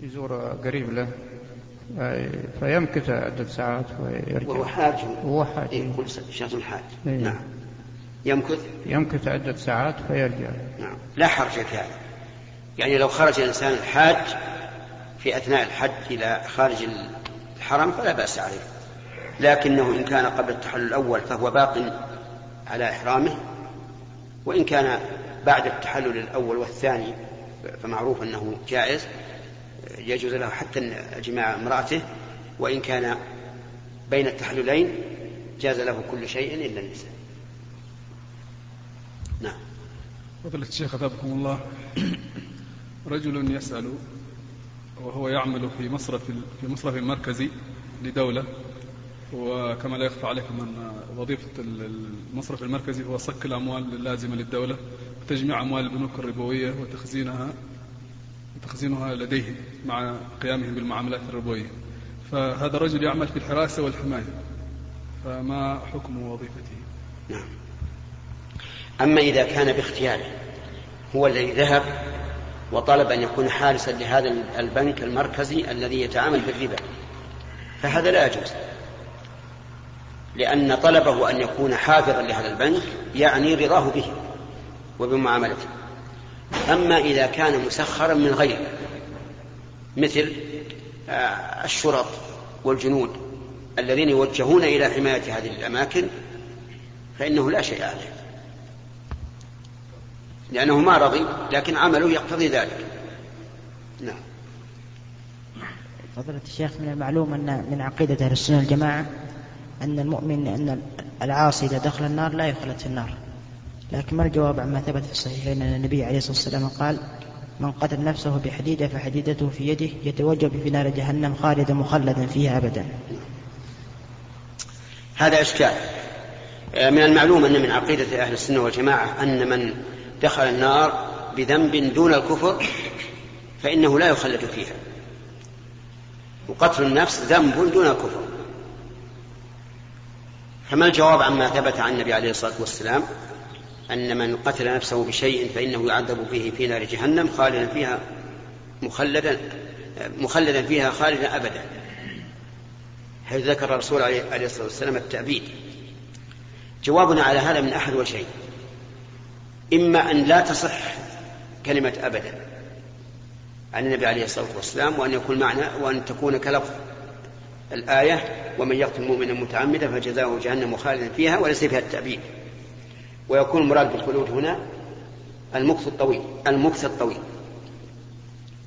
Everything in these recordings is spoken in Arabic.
يزور قريب له. فيمكث عدة ساعات ويرجع وهو حاج. وهو حاج. إيه شخص حاج إيه. نعم. يمكث؟ يمكث عدة ساعات فيرجع. نعم. لا حرج في هذا. يعني لو خرج الإنسان الحاج في أثناء الحج إلى خارج الحرم فلا بأس عليه. لكنه إن كان قبل التحلل الأول فهو باق على إحرامه وإن كان بعد التحلل الأول والثاني فمعروف أنه جائز. يجوز له حتى جماع امرأته وإن كان بين التحللين جاز له كل شيء إلا النساء. نعم. فضيلة الشيخ أثابكم الله. رجل يسأل وهو يعمل في مصرف في مصرف مركزي لدولة وكما لا يخفى عليكم أن وظيفة المصرف المركزي هو صك الأموال اللازمة للدولة وتجميع أموال البنوك الربوية وتخزينها وتخزينها لديه مع قيامه بالمعاملات الربوية. فهذا الرجل يعمل في الحراسة والحماية. فما حكم وظيفته؟ نعم. أما إذا كان باختياره هو الذي ذهب وطلب أن يكون حارسا لهذا البنك المركزي الذي يتعامل بالربا. فهذا لا يجوز. لأن طلبه أن يكون حافظا لهذا البنك يعني رضاه به وبمعاملته. أما إذا كان مسخرا من غيره مثل آه، الشرط والجنود الذين يوجهون إلى حماية هذه الأماكن فإنه لا شيء عليه. لأنه ما رضي لكن عمله يقتضي ذلك. نعم. فضيلة الشيخ من المعلوم أن من عقيدة أهل السنة والجماعة أن المؤمن أن العاصي إذا دخل النار لا يخلد في النار. لكن ما الجواب عما ثبت في الصحيحين أن النبي عليه الصلاة والسلام قال من قتل نفسه بحديدة فحديدته في يده يتوجب في نار جهنم خالدا مخلدا فيها أبدا. هذا إشكال. من المعلوم أن من عقيدة أهل السنة والجماعة أن من دخل النار بذنب دون الكفر فإنه لا يخلد فيها. وقتل النفس ذنب دون الكفر. فما الجواب عما ثبت عن النبي عليه الصلاة والسلام؟ أن من قتل نفسه بشيء فإنه يعذب به في نار جهنم خالدا فيها مخلدا مخلدا فيها خالدا أبدا. حيث ذكر الرسول عليه الصلاة والسلام التأبيد. جوابنا على هذا من أحد وجهين إما أن لا تصح كلمة أبدا عن النبي عليه الصلاة والسلام وأن يكون معنى وأن تكون كلفظ الآية ومن يقتل مؤمنا متعمدا فجزاؤه جهنم خالدا فيها وليس فيها التأبيد. ويكون المراد بالخلود هنا المكث الطويل المكث الطويل.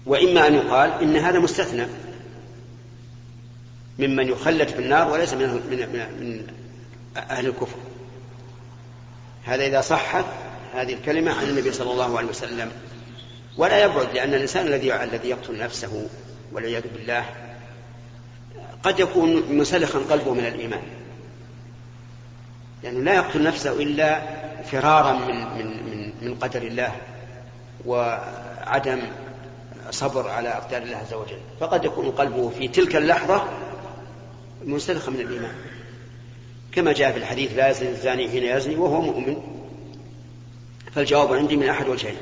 وإما أن يقال إن هذا مستثنى ممن يخلد في النار وليس من من من أهل الكفر. هذا إذا صحت هذه الكلمة عن النبي صلى الله عليه وسلم. ولا يبعد لأن الإنسان الذي الذي يقتل نفسه والعياذ بالله قد يكون مسلخا قلبه من الإيمان. لأنه لا يقتل نفسه إلا فرارا من من من من قدر الله وعدم صبر على أقدار الله عز وجل. فقد يكون قلبه في تلك اللحظة منسلخا من الإيمان. كما جاء في الحديث لا يزني الزاني حين يزني وهو مؤمن. فالجواب عندي من أحد وجهين.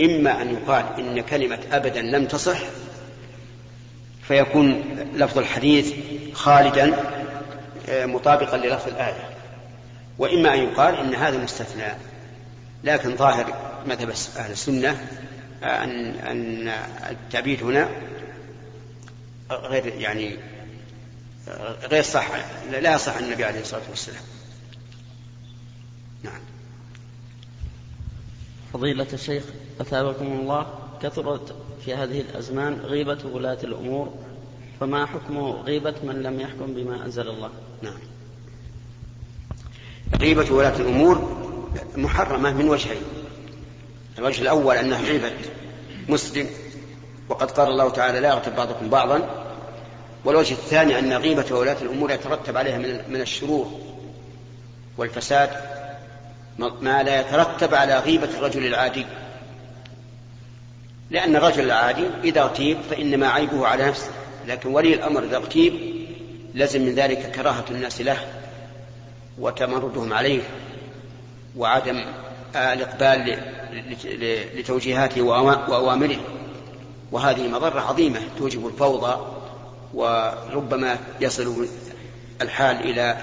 إما أن يقال إن كلمة أبدا لم تصح فيكون لفظ الحديث خالدا آه، مطابقا للفظ الآية. وإما أن يقال إن هذا مستثنى لكن ظاهر مذهب أهل السنة أن أن التعبيد هنا غير يعني غير صح لا يصح عن النبي عليه الصلاة والسلام. نعم. فضيلة الشيخ أثابكم الله كثرت في هذه الأزمان غيبة ولاة الأمور فما حكم غيبة من لم يحكم بما أنزل الله؟ نعم. غيبة ولاة الأمور محرمة من وجهين. الوجه الأول أنها غيبة مسلم وقد قال الله تعالى لا يغتب بعضكم بعضا. والوجه الثاني أن غيبة ولاة الأمور يترتب عليها من الشرور والفساد ما لا يترتب على غيبة الرجل العادي. لأن الرجل العادي إذا اغتيب فإنما عيبه على نفسه لكن ولي الأمر إذا اغتيب لزم من ذلك كراهة الناس له. وتمردهم عليه وعدم الإقبال لتوجيهاته وأوامره. وهذه مضرة عظيمة توجب الفوضى وربما يصل الحال إلى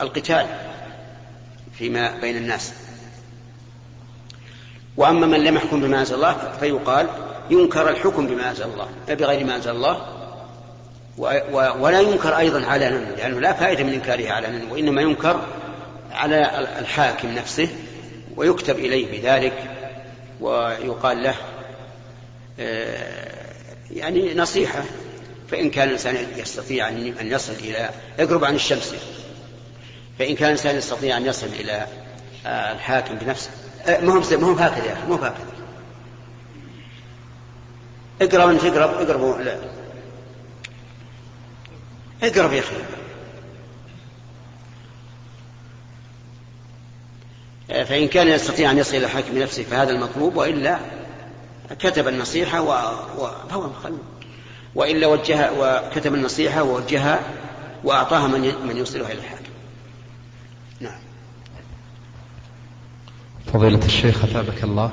القتال فيما بين الناس. وأما من لم يحكم بما أنزل الله فيقال ينكر الحكم بما أنزل الله بغير ما أنزل الله ولا ينكر أيضا علنا لأنه لا فائدة من إنكاره علنا وإنما ينكر على الحاكم نفسه ويكتب إليه بذلك ويقال له آه، يعني نصيحة فإن كان الإنسان يستطيع أن يصل إلى اقرب عن الشمس فإن كان الإنسان يستطيع أن يصل إلى آه، الحاكم بنفسه. آه، ما هو ما هو هكذا يا أخي ما هو هكذا. اقرب أنت اقرب اقرب اقرب يا آه، فإن كان يستطيع أن يصل إلى الحاكم بنفسه فهذا المطلوب وإلا كتب النصيحة و... و... وإلا وجه وكتب النصيحة ووجهها وأعطاها من من يوصلها إلى الحاكم. نعم. فضيلة الشيخ أثابك الله.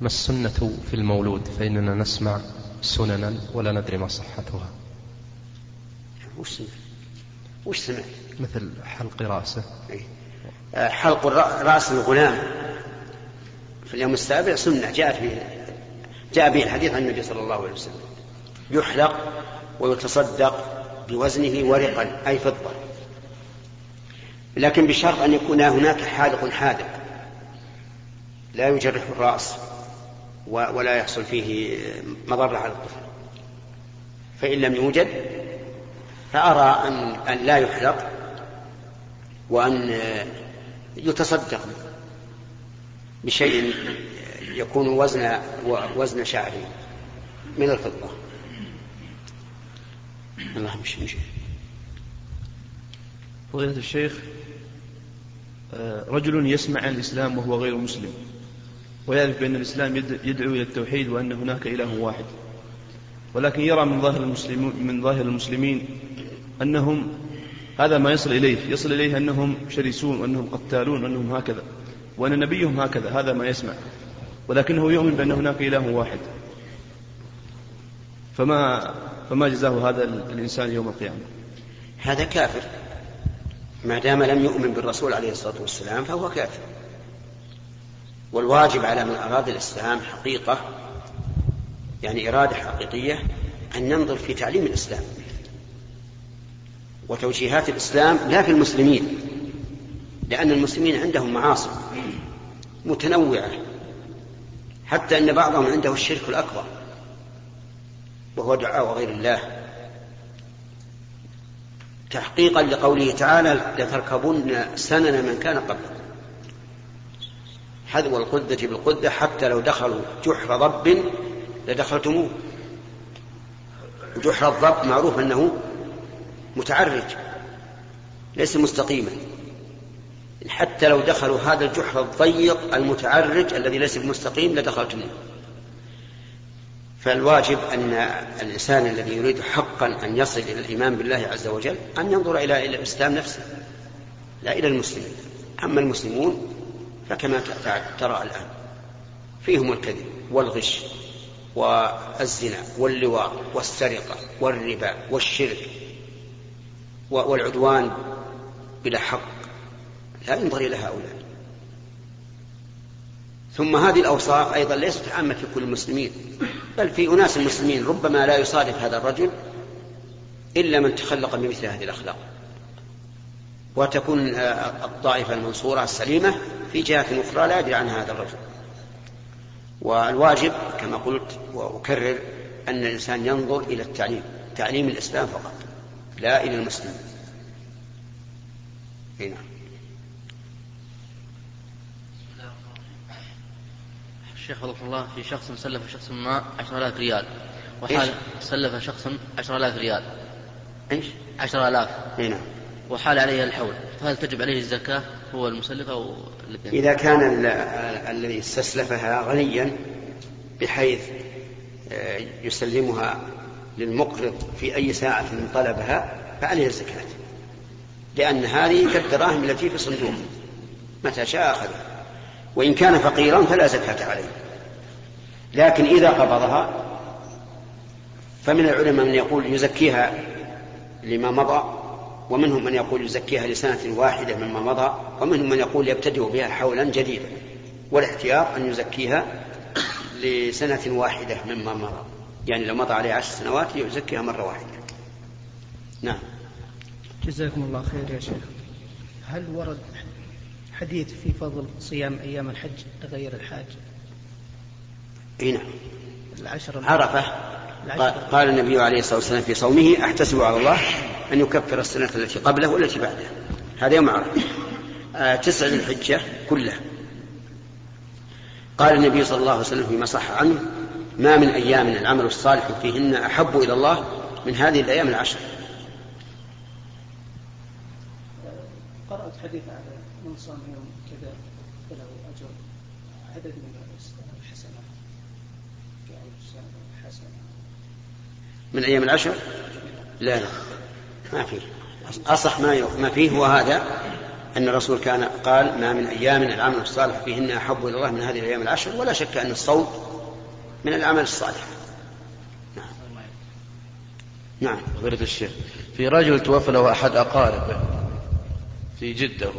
ما السنة في المولود؟ فإننا نسمع سننا ولا ندري ما صحتها. وش سمعت؟ وش سمعت؟ مثل حلق رأسه. إيه. آه، حلق رأس الغلام. في اليوم السابع سنة جاءت به جاء به الحديث عن النبي صلى الله عليه وسلم. يحلق ويتصدق بوزنه ورقا أي فضة. لكن بشرط أن يكون هناك حالق حاذق لا يجرح الرأس ولا يحصل فيه مضرة على الطفل. فإن لم يوجد فأرى أن, أن لا يحلق وأن يتصدق بشيء يكون وزن وزن شعره من الفضة. الله مش مش فضيلة الشيخ آه، رجل يسمع عن الإسلام وهو غير مسلم ويعرف بأن الإسلام يدعو إلى التوحيد وأن هناك إله واحد. ولكن يرى من ظاهر المسلمين من ظاهر المسلمين أنهم هذا ما يصل إليه. يصل إليه أنهم شرسون وأنهم قتالون وأنهم هكذا وأن نبيهم هكذا. هذا ما يسمع. ولكنه يؤمن بأن هناك إله واحد. فما فما جزاه هذا الإنسان يوم القيامة؟ هذا كافر. ما دام لم يؤمن بالرسول عليه الصلاة والسلام فهو كافر. والواجب على من أراد الإسلام حقيقة يعني إرادة حقيقية أن ينظر في تعليم الإسلام وتوجيهات الإسلام لا في المسلمين لأن المسلمين عندهم معاصي متنوعة حتى أن بعضهم عنده الشرك الأكبر وهو دعاء غير الله. تحقيقا لقوله تعالى لتركبن سنن من كان قبلكم حذو القدة بالقدة حتى لو دخلوا جحر ضب لدخلتموه. جحر الضب معروف أنه متعرج ليس مستقيما. حتى لو دخلوا هذا الجحر الضيق المتعرج الذي ليس بمستقيم لدخلتموه. فالواجب أن الإنسان الذي يريد حقا أن يصل إلى الإيمان بالله عز وجل أن ينظر إلى الإسلام نفسه لا إلى المسلمين. أما المسلمون فكما ترى الآن فيهم الكذب والغش. والزنا واللواط والسرقة والربا والشرك والعدوان بلا حق. لا ينظر إلى هؤلاء. ثم هذه الأوصاف أيضا ليست عامة في كل المسلمين بل في أناس المسلمين ربما لا يصادف هذا الرجل إلا من تخلق بمثل هذه الأخلاق. وتكون الطائفة المنصورة السليمة في جهة أخرى لا يدري عنها هذا الرجل. والواجب كما قلت وأكرر أن الإنسان ينظر إلى التعليم تعليم الإسلام فقط لا إلى المسلمين نعم. الشيخ وفق الله في شخص سلف شخص ما عشر آلاف ريال. وحال سلف شخص عشر آلاف ريال. إيش؟ عشر آلاف. أي نعم. وحال عليه الحول فهل تجب عليه الزكاة؟ هو المسلف أو إذا كان الذي استسلفها غنيا بحيث آه، يسلمها للمقرض في أي ساعة طلبها فعليه الزكاة. لأن هذه كالدراهم التي في صندوق. متى شاء أخذها. وإن كان فقيرا فلا زكاة عليه. لكن إذا قبضها فمن العلماء من يقول يزكيها لما مضى ومنهم من يقول يزكيها لسنة واحدة مما مضى ومنهم من يقول يبتدئ بها حولا جديدا. والاحتياط أن يزكيها لسنة واحدة مما مضى. يعني لو مضى عليه عشر سنوات يزكيها مرة واحدة. نعم. جزاكم الله خير يا شيخ. هل ورد حديث في فضل صيام أيام الحج لغير الحاج إي نعم. العشر عرفة. قال, قال النبي عليه الصلاة والسلام في صومه أحتسب على الله أن يكفر السنة التي قبله والتي بعده. هذا يوم عرفة. آه تسع ذي الحجة كلها. قال النبي صلى الله عليه وسلم فيما صح عنه ما من أيام العمل الصالح فيهن أحب إلى الله من هذه الأيام العشر. قرأت حديث على من صام يوم كذا فله أجر عدد من الحسنات من أيام العشر؟ لا لا. ما فيه. أصح ما ما فيه هو هذا أن الرسول كان قال ما من أيام العمل الصالح فيهن أحب إلى الله من هذه الأيام العشر ولا شك أن الصوم من الأعمال الصالحة. نعم. نعم. فضيلة الشيخ في رجل توفى له أحد أقاربه في جدة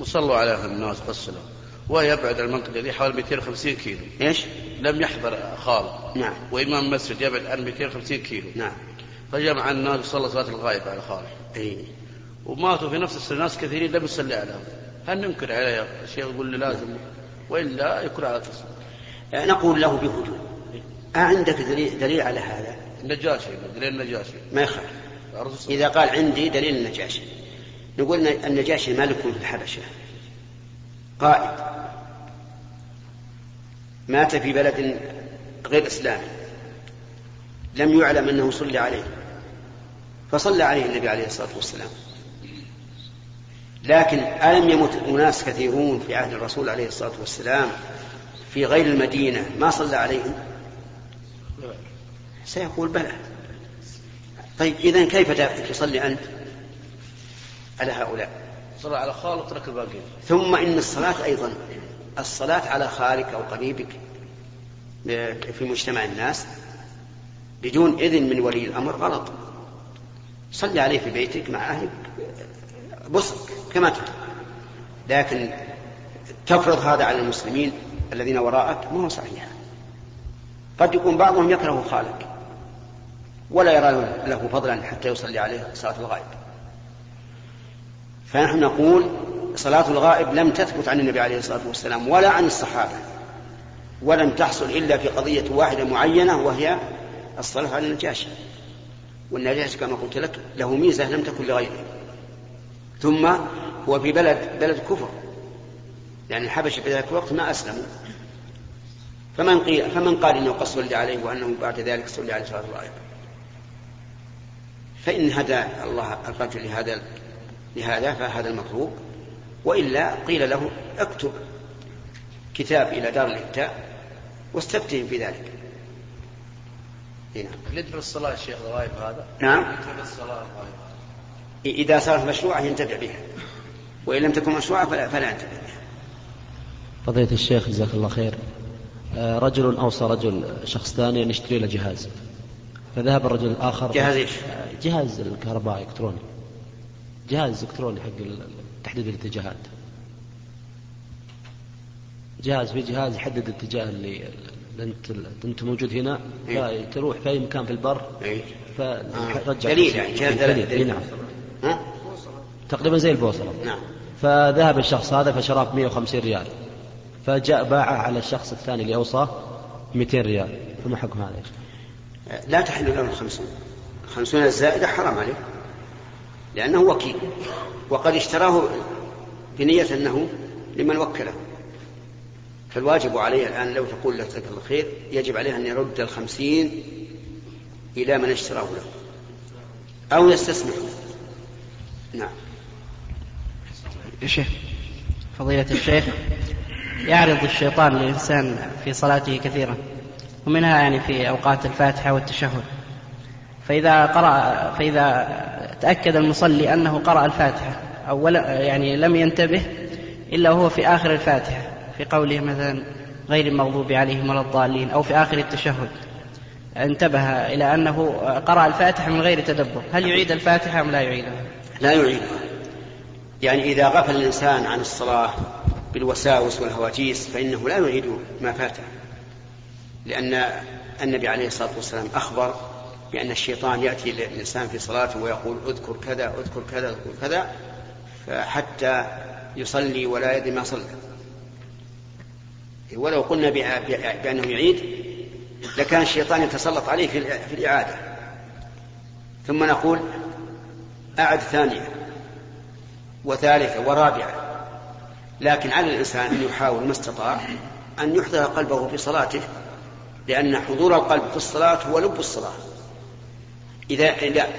وصلوا عليه الناس غسلوا ويبعد المنطقة دي حوالي 250 كيلو. إيش؟ لم يحضر خالة. نعم. وإمام مسجد يبعد عن 250 كيلو. نعم. فجمع الناس وصلى صلاة الغائب على خاله إي. وماتوا في نفس السنة ناس كثيرين لم يصلي عليهم. هل ننكر عليه الشيخ يقول لي لازم. وإلا يكون على تصوير نقول له بهدوء. أعندك دليل, دليل على هذا؟ النجاشي دليل النجاشي. ما يخالف. إذا قال عندي دليل النجاشي. نقول النجاشي ملك في الحبشة. قائد. مات في بلد غير إسلامي. لم يعلم أنه صلى عليه. فصلى عليه النبي عليه الصلاة والسلام. لكن ألم يمت أناس كثيرون في عهد الرسول عليه الصلاة والسلام في غير المدينة ما صلى عليهم؟ سيقول بلى. طيب إذا كيف تصلي أنت على هؤلاء؟ صلى على خالق وترك الباقين ثم إن الصلاة أيضا الصلاة على خالك أو قريبك في مجتمع الناس بدون إذن من ولي الأمر غلط. صلي عليه في بيتك مع أهلك. بصك كما تريد لكن تفرض هذا على المسلمين الذين وراءك ما هو صحيح. قد يكون بعضهم يكره خالك ولا يرى له فضلا حتى يصلي عليه صلاة الغائب. فنحن نقول صلاة الغائب لم تثبت عن النبي عليه الصلاة والسلام ولا عن الصحابة ولم تحصل إلا في قضية واحدة معينة وهي الصلاة على النجاشي والنجاشي كما قلت لك له ميزة لم تكن لغيره. ثم هو في بلد بلد كفر. يعني الحبشة في ذلك الوقت ما أسلموا. فمن قيل فمن قال إنه قد صلي عليه وأنه بعد ذلك صلي عليه صلاة الغائب فإن هدى الله الرجل لهذا لهذا فهذا المطلوب. وإلا قيل له اكتب كتاب إلى دار الإفتاء واستفتهم في ذلك. هنا ندر الصلاة يا شيخ الغائب هذا؟ نعم. ندر الصلاة الغائب إذا صارت مشروعة ينتفع بها. وإن لم تكن مشروعة فلا, فلا ينتفع بها. فضيلة الشيخ جزاك الله خير. آه، رجل أوصى رجل شخص ثاني أن يشتري له جهاز. فذهب الرجل الآخر. جهاز إيش؟ جهاز الكهربائي إلكتروني. جهاز إلكتروني حق تحديد الاتجاهات. جهاز في جهاز يحدد الاتجاه اللي انت انت موجود هنا إيه؟ فتروح في أي مكان في البر إيه؟ فرجع دليل يعني دليل, دليل. نعم. ها؟ تقريبا زي البوصلة. نعم. فذهب الشخص هذا فشراه ب 150 ريال. فجاء باعه على الشخص الثاني اللي أوصاه 200 ريال. فما حكم هذا؟ لا تحل له الخمسون الخمسون الزائدة حرام عليه لأنه وكيل. وقد اشتراه بنية أنه لمن وكله. فالواجب عليه الآن لو تقول له جزاك الله خير يجب عليه أن يرد الخمسين إلى من اشتراه له. أو يستسمح نعم. يا شيخ فضيلة الشيخ يعرض الشيطان للإنسان في صلاته كثيرا ومنها يعني في أوقات الفاتحة والتشهد. فإذا قرأ فإذا تأكد المصلي أنه قرأ الفاتحة أو يعني لم ينتبه إلا وهو في آخر الفاتحة في قوله مثلا غير المغضوب عليهم ولا الضالين أو في آخر التشهد. انتبه إلى أنه قرأ الفاتحة من غير تدبر. هل يعيد الفاتحة أم لا يعيدها لا يعيدها يعني إذا غفل الإنسان عن الصلاة بالوساوس والهواجيس فإنه لا يعيد ما فاته. لأن النبي عليه الصلاة والسلام أخبر بأن الشيطان يأتي للإنسان في صلاته ويقول اذكر كذا اذكر كذا اذكر كذا فحتى يصلي ولا يدري ما صلى. ولو قلنا بأنه يعيد لكان الشيطان يتسلط عليه في الإعادة. ثم نقول أعد ثانية وثالثة ورابعة. لكن على الإنسان أن يحاول ما استطاع أن يحضر قلبه في صلاته لأن حضور القلب في الصلاة هو لب الصلاة. إذا,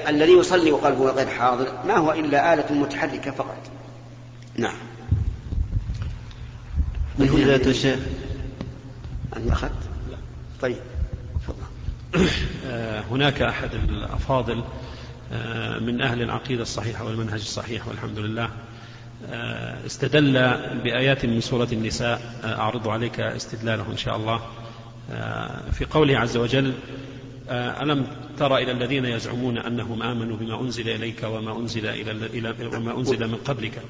الذي يصلي وقلبه غير حاضر ما هو إلا آلة متحركة فقط. نعم. فضيلة الشيخ؟ أنت أخذت؟ طيب هناك أحد الأفاضل من أهل العقيدة الصحيحة والمنهج الصحيح والحمد لله. استدل بآيات من سورة النساء. أعرض عليك استدلاله إن شاء الله. في قوله عز وجل ألم تر إلى الذين يزعمون أنهم آمنوا بما أنزل إليك وما أنزل إلى وما أنزل من قبلك؟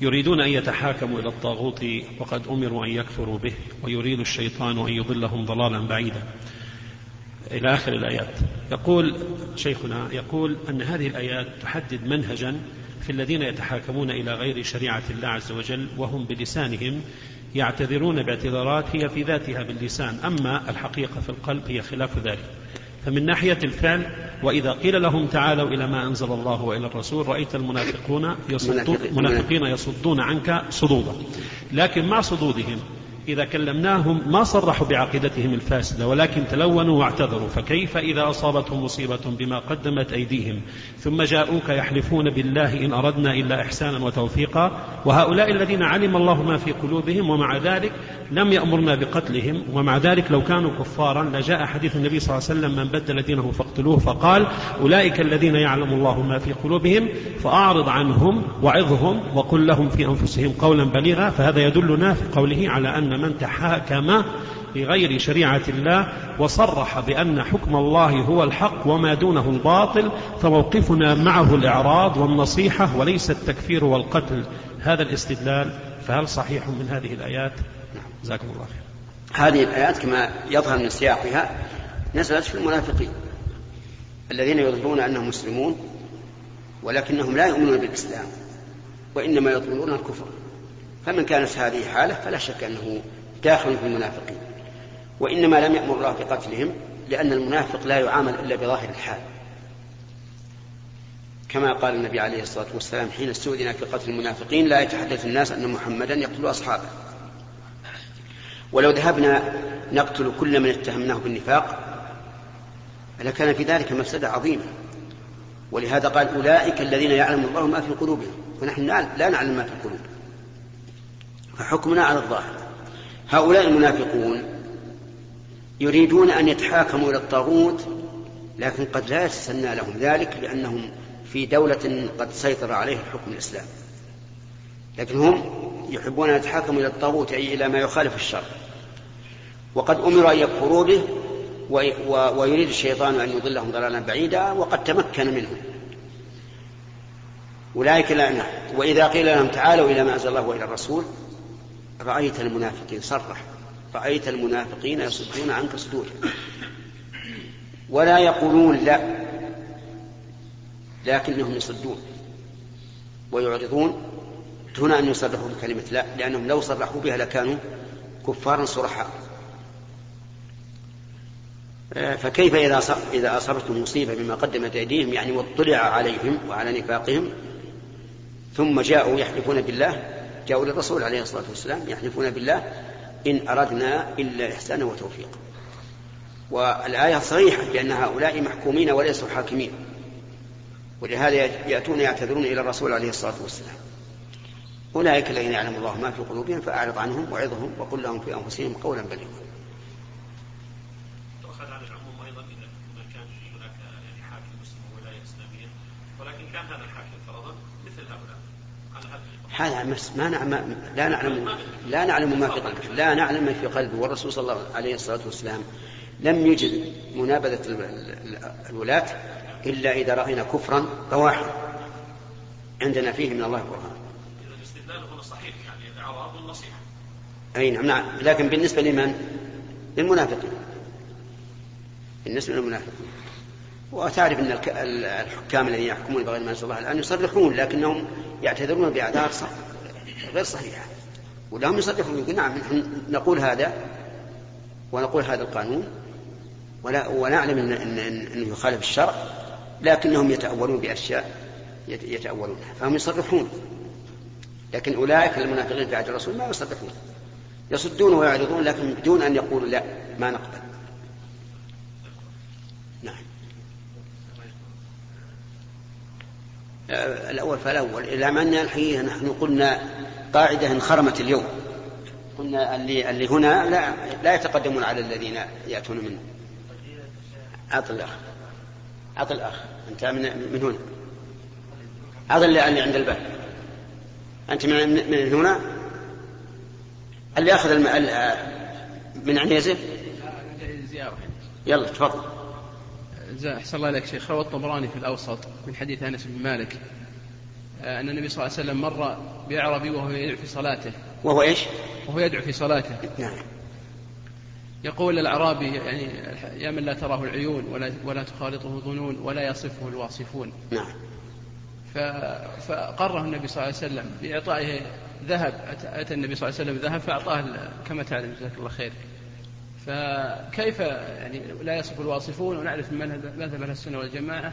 يريدون أن يتحاكموا إلى الطاغوت وقد أمروا أن يكفروا به ويريد الشيطان أن يضلهم ضلالا بعيدا. إلى آخر الآيات. يقول شيخنا يقول أن هذه الآيات تحدد منهجا في الذين يتحاكمون إلى غير شريعة الله عز وجل وهم بلسانهم يعتذرون باعتذارات هي في ذاتها باللسان. أما الحقيقة في القلب هي خلاف ذلك. فمن ناحية الفعل وإذا قيل لهم تعالوا إلى ما أنزل الله وإلى الرسول رأيت المنافقون يصدون منافقين. يصدون عنك صدودا لكن مع صدودهم إذا كلمناهم ما صرحوا بعقيدتهم الفاسدة ولكن تلونوا واعتذروا فكيف إذا أصابتهم مصيبة بما قدمت أيديهم؟ ثم جاءوك يحلفون بالله إن أردنا إلا إحسانا وتوفيقا وهؤلاء الذين علم الله ما في قلوبهم ومع ذلك لم يأمرنا بقتلهم ومع ذلك لو كانوا كفارا لجاء حديث النبي صلى الله عليه وسلم من بدل دينه فاقتلوه. فقال أولئك الذين يعلم الله ما في قلوبهم فأعرض عنهم وعظهم وقل لهم في أنفسهم قولا بليغا. فهذا يدلنا في قوله على أن من تحاكم بغير شريعة الله وصرح بأن حكم الله هو الحق وما دونه الباطل فموقفنا معه الإعراض والنصيحة وليس التكفير والقتل. هذا الاستدلال فهل صحيح من هذه الآيات؟ جزاكم الله خير. هذه الآيات كما يظهر من سياقها نزلت في المنافقين الذين يظهرون أنهم مسلمون ولكنهم لا يؤمنون بالإسلام وإنما يظهرون الكفر. فمن كانت هذه حالة فلا شك أنه داخل في المنافقين وإنما لم يأمر الله بقتلهم لأن المنافق لا يعامل إلا بظاهر الحال. كما قال النبي عليه الصلاة والسلام حين استؤذن في قتل المنافقين لا يتحدث الناس أن محمدا يقتل أصحابه. ولو ذهبنا نقتل كل من اتهمناه بالنفاق لكان في ذلك مفسدة عظيمة. ولهذا قال أولئك الذين يعلم الله ما في قلوبهم ونحن لا نعلم ما في القلوب فحكمنا على الظاهر. هؤلاء المنافقون يريدون أن يتحاكموا إلى الطاغوت لكن قد لا يتسنى لهم ذلك لأنهم في دولة قد سيطر عليها حكم الإسلام. لكن هم يحبون أن يتحاكموا إلى الطاغوت أي إلى ما يخالف الشرع. وقد أمروا أن يكفروا به ويريد الشيطان أن يضلهم ضلالا بعيدا وقد تمكن منهم. أولئك لا وإذا قيل لهم تعالوا إلى ما أنزل الله وإلى الرسول رأيت المنافقين صرح. رأيت المنافقين يصدون عنك صدورا ولا يقولون لا لكنهم يصدون ويعرضون دون أن يصرحوا بكلمة لا لأنهم لو صرحوا بها لكانوا كفارا صرحاء. فكيف إذا إذا أصابتهم مصيبة بما قدمت أيديهم؟ يعني واطلع عليهم وعلى نفاقهم ثم جاءوا يحلفون بالله جاءوا للرسول عليه الصلاة والسلام يحلفون بالله إن أردنا إلا إحسانا وتوفيقا. والآية صريحة بأن هؤلاء محكومين وليسوا حاكمين ولهذا يأتون يعتذرون إلى الرسول عليه الصلاة والسلام. أولئك الذين يعلم الله ما في قلوبهم فأعرض عنهم وعظهم وقل لهم في أنفسهم قولا بليغا. هذا ما نعلم لا نعلم لا نعلم ما في قلبه. لا نعلم ما في قلبه. والرسول صلى الله عليه الصلاة والسلام لم يجد ال- الولاة إلا إذا رأينا كفرا بواحا عندنا فيه من الله برهان صحيح يعني والنصيحه أي نعم نعم. لكن بالنسبة لمن؟ للمنافقين. بالنسبة للمنافقين. وتعرف ال- الحكام الذين يحكمون بغير ما أنزل الله الآن يصرحون لكنهم يعتذرون بأعذار صح- غير صحيحة. ولهم يصرحون يقول نعم نحن نقول هذا ونقول هذا القانون ولا ونعلم أن- أن- أنه يخالف الشرع لكنهم يتأولون بأشياء يت- يتأولونها فهم يصرحون. لكن أولئك المنافقين في عهد الرسول ما يصرحون. يصدون ويعرضون لكن بدون أن يقولوا لا ما نقبل نعم آه، الأول فالأول إلى أن الحقيقة نحن قلنا قاعدة انخرمت اليوم. قلنا اللي, اللي هنا لا, لا يتقدمون على الذين يأتون منه. عطل الأخ. عطل الأخ. أنت من, من هنا. عطل اللي عند الباب. أنت من, من هنا؟ اللي أخذ الم... ال- من عنيزة يلا تفضل. أحسن الله إليك شيخ. روى الطبراني في الأوسط من حديث أنس بن مالك آه، أن النبي صلى الله عليه وسلم مر بأعرابي وهو يدعو في صلاته. وهو إيش؟ وهو يدعو في صلاته. نعم. يقول الأعرابي يعني يا من لا تراه العيون ولا ولا تخالطه ظنون ولا يصفه الواصفون. نعم. فقره النبي صلى الله عليه وسلم بإعطائه ذهب. أتى- النبي صلى الله عليه وسلم ذهب فأعطاه كما تعلم جزاك الله خير. فكيف يعني لا يصف الواصفون ونعرف من مذهب مذهب أهل السنة والجماعة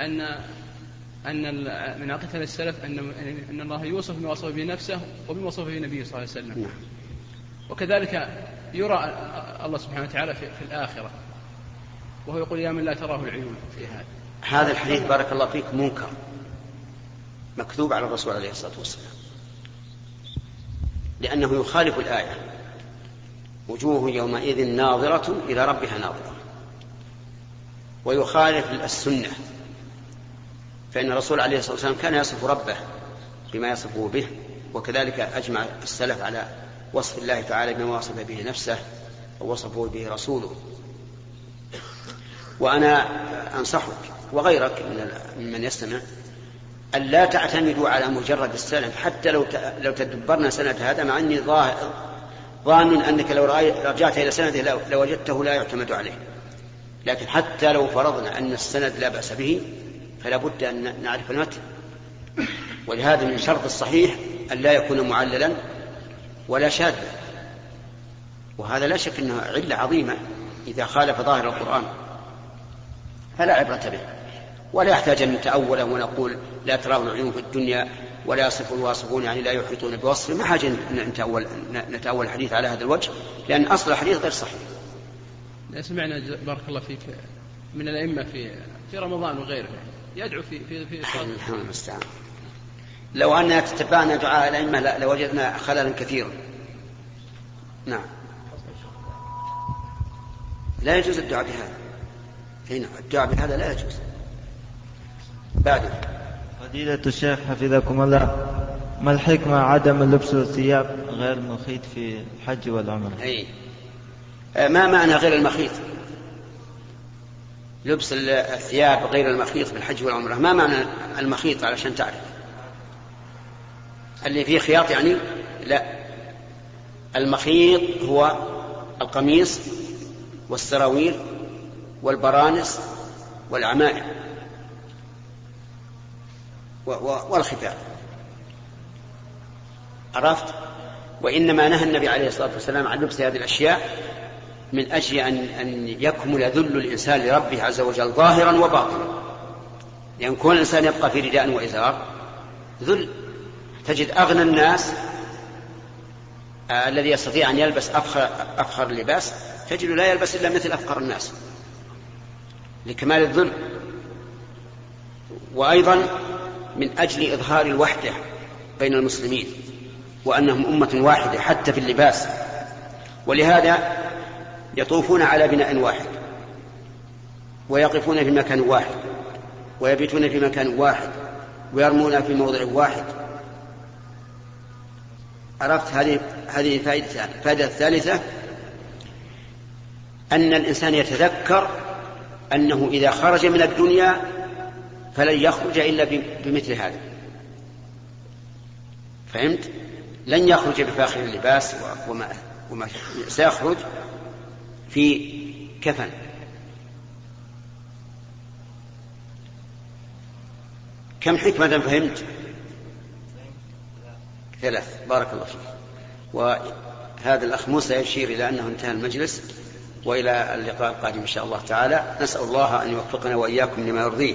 أن أن ال- من عقيدة السلف أن أن الله يوصف بما وصف به نفسه وبما وصف به النبي صلى الله عليه وسلم. وكذلك يرى الله سبحانه وتعالى في, في الآخرة. وهو يقول يا من لا تراه العيون في هذا. هذا الحديث بارك الله فيك منكر. مكذوب على الرسول عليه الصلاة والسلام. لأنه يخالف الآية. وجوه يومئذ ناظرة إلى ربها ناظرة. ويخالف السنة. فإن الرسول عليه الصلاة والسلام كان يصف ربه بما يصفه به وكذلك أجمع السلف على وصف الله تعالى بما وصف به نفسه ووصفه به رسوله. وأنا أنصحك وغيرك من من يستمع أن لا تعتمدوا على مجرد السند حتى لو لو تدبرنا سند هذا مع أني ظاهر ظان أنك لو رجعت إلى سنده لو- لوجدته لا يعتمد عليه. لكن حتى لو فرضنا أن السند لا بأس به فلا بد أن نعرف المتن. ولهذا من شرط الصحيح أن لا يكون معللا ولا شاذا. وهذا لا شك أنه علة عظيمة إذا خالف ظاهر القرآن. فلا عبرة به. ولا يحتاج أن نتأوله ونقول لا تراه العيون في الدنيا ولا يصف الواصفون يعني لا يحيطون بوصفه ما حاجة نتأول, نتأول الحديث على هذا الوجه لأن أصل الحديث غير صحيح. سمعنا ج- بارك الله فيك من الأئمة في في رمضان وغيره يدعو في في في الله المستعان. لو أننا تتبعنا دعاء الأئمة لوجدنا خللا كثيرا. نعم. لا يجوز الدعاء بهذا. هنا الدعاء بهذا لا يجوز. بعده. فضيلة الشيخ حفظكم الله. ما الحكمة عدم لبس الثياب غير المخيط في الحج والعمرة؟ أي. آه، ما معنى غير المخيط؟ لبس ال- الثياب غير المخيط في الحج والعمرة. ما معنى المخيط علشان تعرف؟ اللي فيه خياط يعني لا. المخيط هو القميص والسراويل والبرانس والعمائم و- و- والخفاف عرفت؟ وإنما نهى النبي عليه الصلاة والسلام عن لبس هذه الأشياء من أجل أن, أن يكمل ذل الإنسان لربه عز وجل ظاهرا وباطنا. لأن كون الإنسان يبقى في رداء وإزار ذل تجد أغنى الناس آه الذي يستطيع أن يلبس أفخر, أفخر اللباس تجد لا يلبس إلا مثل أفخر الناس. لكمال الذل. وأيضا من أجل إظهار الوحدة بين المسلمين وأنهم أمة واحدة حتى في اللباس. ولهذا يطوفون على بناء واحد ويقفون في مكان واحد ويبيتون في مكان واحد ويرمون في موضع واحد. عرفت هذه هذه فائدة الفائدة الثالثة أن الإنسان يتذكر أنه إذا خرج من الدنيا فلن يخرج إلا بمثل هذا. فهمت؟ لن يخرج بفاخر اللباس وما, وما سيخرج في كفن. كم حكمة فهمت؟ ثلاث. بارك الله فيك. وهذا الأخ موسى يشير إلى أنه انتهى المجلس وإلى اللقاء القادم إن شاء الله تعالى. نسأل الله أن يوفقنا وإياكم لما يرضيه.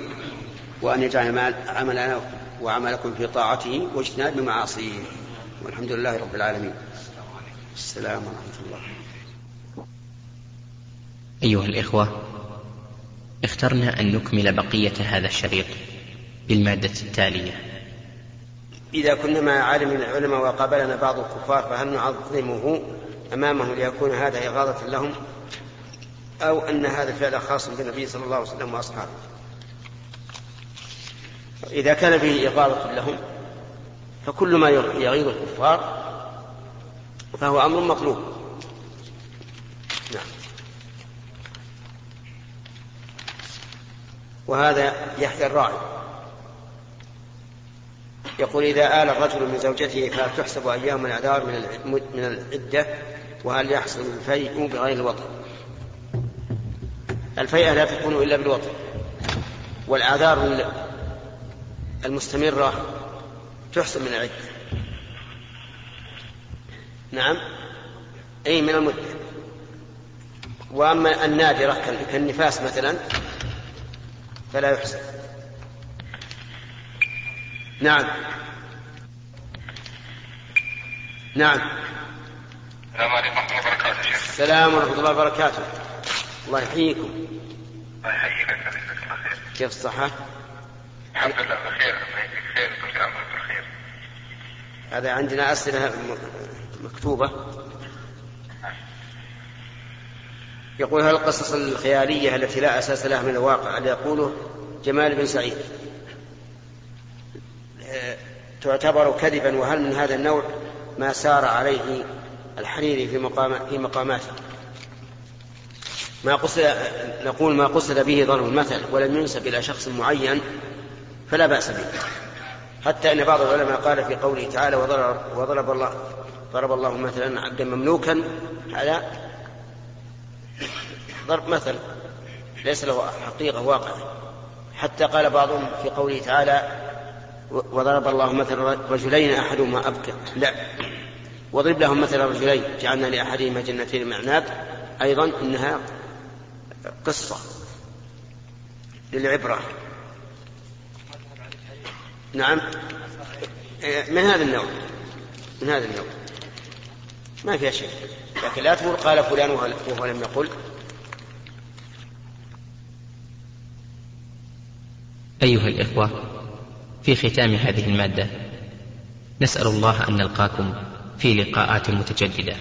وأن يجعل عملنا وعملكم في طاعته واجتناب معاصيه. والحمد لله رب العالمين. السلام ورحمة الله. أيها الإخوة اخترنا أن نكمل بقية هذا الشريط بالمادة التالية. إذا كنا مع عالم من العلماء وقابلنا بعض الكفار فهل نعظمه أمامهم ليكون هذا إغاظة لهم؟ أو أن هذا الفعل خاص بالنبي صلى الله عليه وسلم وأصحابه؟ إذا كان فيه إغاظة لهم فكل ما يغيظ الكفار فهو أمر مطلوب. نعم. وهذا يحيى الراعي. يقول إذا آل الرجل من زوجته فهل تحسب أيام الأعذار من من العدة وهل يحصل الفيء بغير الوطن؟ الفيئة لا تكون إلا بالوطن والأعذار المستمرة تحسب من العدة. نعم. أي من المدة. وأما النادرة كالنفاس مثلا فلا يحسب نعم. نعم. السلام عليكم ورحمة الله وبركاته. شيخ السلام ورحمة الله وبركاته. الله يحييكم. الله يحييك. كيف الصحة؟ الحمد لله بخير بخير بخير بخير هذا عندنا أسئلة مكتوبة. يقول هل القصص الخيالية التي لا أساس لها من الواقع اللي يقوله جمال بن سعيد؟ تعتبر كذبا وهل من هذا النوع ما سار عليه الحريري في مقام في مقاماته؟ ما قصد نقول ما قصد به ضرب المثل ولم ينسب إلى شخص معين فلا بأس به. حتى أن بعض العلماء قال في قوله تعالى وضرب, وضرب الله ضرب الله مثلا عبدا مملوكا. على ضرب مثل ليس له حقيقة واقع حتى قال بعضهم في قوله تعالى وضرب الله مثلا رجلين أحدهما أبكى لا. واضرب لهم مثلا رجلين جعلنا لأحدهما جنتين من أعناب أيضا إنها قصة للعبرة. نعم. من هذا النوع؟ من هذا النوع. ما فيها شيء. لكن لا تقول قال فلان وهو لم يقل. أيها الإخوة في ختام هذه المادة نسأل الله أن نلقاكم في لقاءات متجددة.